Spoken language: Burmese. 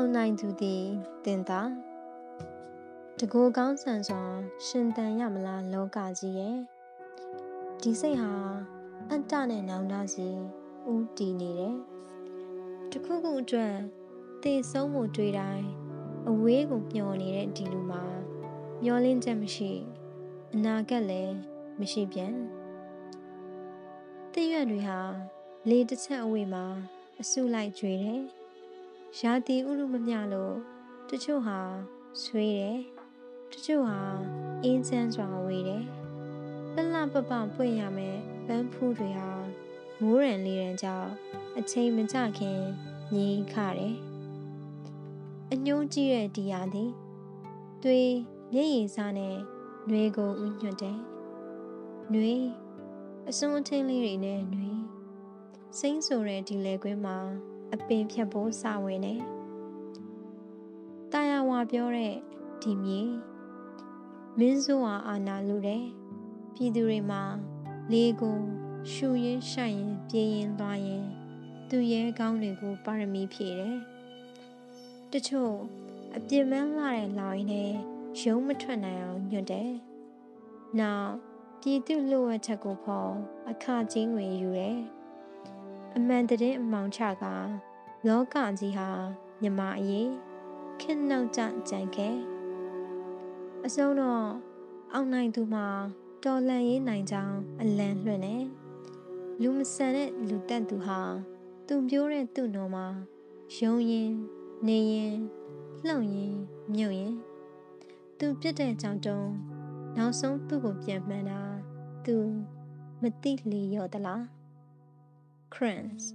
အောင်နိုင်သူသည်တင်သာတကူကောင်းဆန်စွာရှင်တန်ရမလားလောကကြီးရဲ့ဒီစိတ်ဟာအတ္တနဲ့နောင်တစီဥတည်နေတယ်တခုခုအတွက်သေဆုံးမှုတွေ့တိုင်းအဝေးကိုမျောနေတဲ့ဒီလူမှာမျောလင်းချက်မရှိအနာဂတ်လည်းမရှိပြန်တည့်ရွက်တွေဟာလေတစ်ချက်အဝေးမှာအဆုလိုက်ကျွေတယ် ရာသီဥတုမမျှလို့တချို့ဟာဆွေးတယ်တချို့ဟာအင်းချမ်းစွာဝေးတယ်လှလှပပပွင့်ရမယ်ပန်းဖူးတွေဟာမိုးရံလေးရန်ကြောင့်အချိန်မကြခင်ငြိခတယ်အညှိုးကြီးတဲ့ဒီယာသည်သွေးမျက်ရည်စားနဲ့နှွေကိုဥညွတ်တယ်နှွေအစွန်းအထင်းလေးတွေနဲ့နှွေစိမ့်ဆိုတဲ့ဒီလေကွင်းမှာ အပင်ဖြတ်ဖို့စဝင်နေ။တာယာဝါပြောတဲ့ဒီမြေမင်းစိုးဟာအာနာလူတယ်။ပြည်သူတွေမှာလေးကိုရှူရင်ရှိုက်ရင်ပြေးရင်သွားရင် သူရဲကောင်းတွေကိုပါရမီဖြည့်တယ်။တချို့အပြစ်မန်းလာတဲ့လောင်ရင်လည်းရုံးမထွက်နိုင်အောင်ညွတ်တယ်။နောက်ပြည်သူလူဝက်ချက်ကိုဖော်အခချင်းငွေယူတယ်။ အမှန်တည်းအမောင်ချကလောကကြီးဟာမြမအရေးခင်နှောက်ကြကြံခဲ့အစုံတော့အောင်နိုင်သူမှာတော်လန်ရေးနိုင်ကြောင်းအလံလွှင့်နေလူမဆန်တဲ့လူတက်သူဟာသူပြိုးတဲ့သူ့တော်မှာယုံရင်နေရင်လှုပ်ရင်မြုပ်ရင်သူပြစ်တဲ့ကြောင့်တုံးနောက်ဆုံးသူ့ကိုပြန်မှန်တာသူမသိလီရော်သလား crayons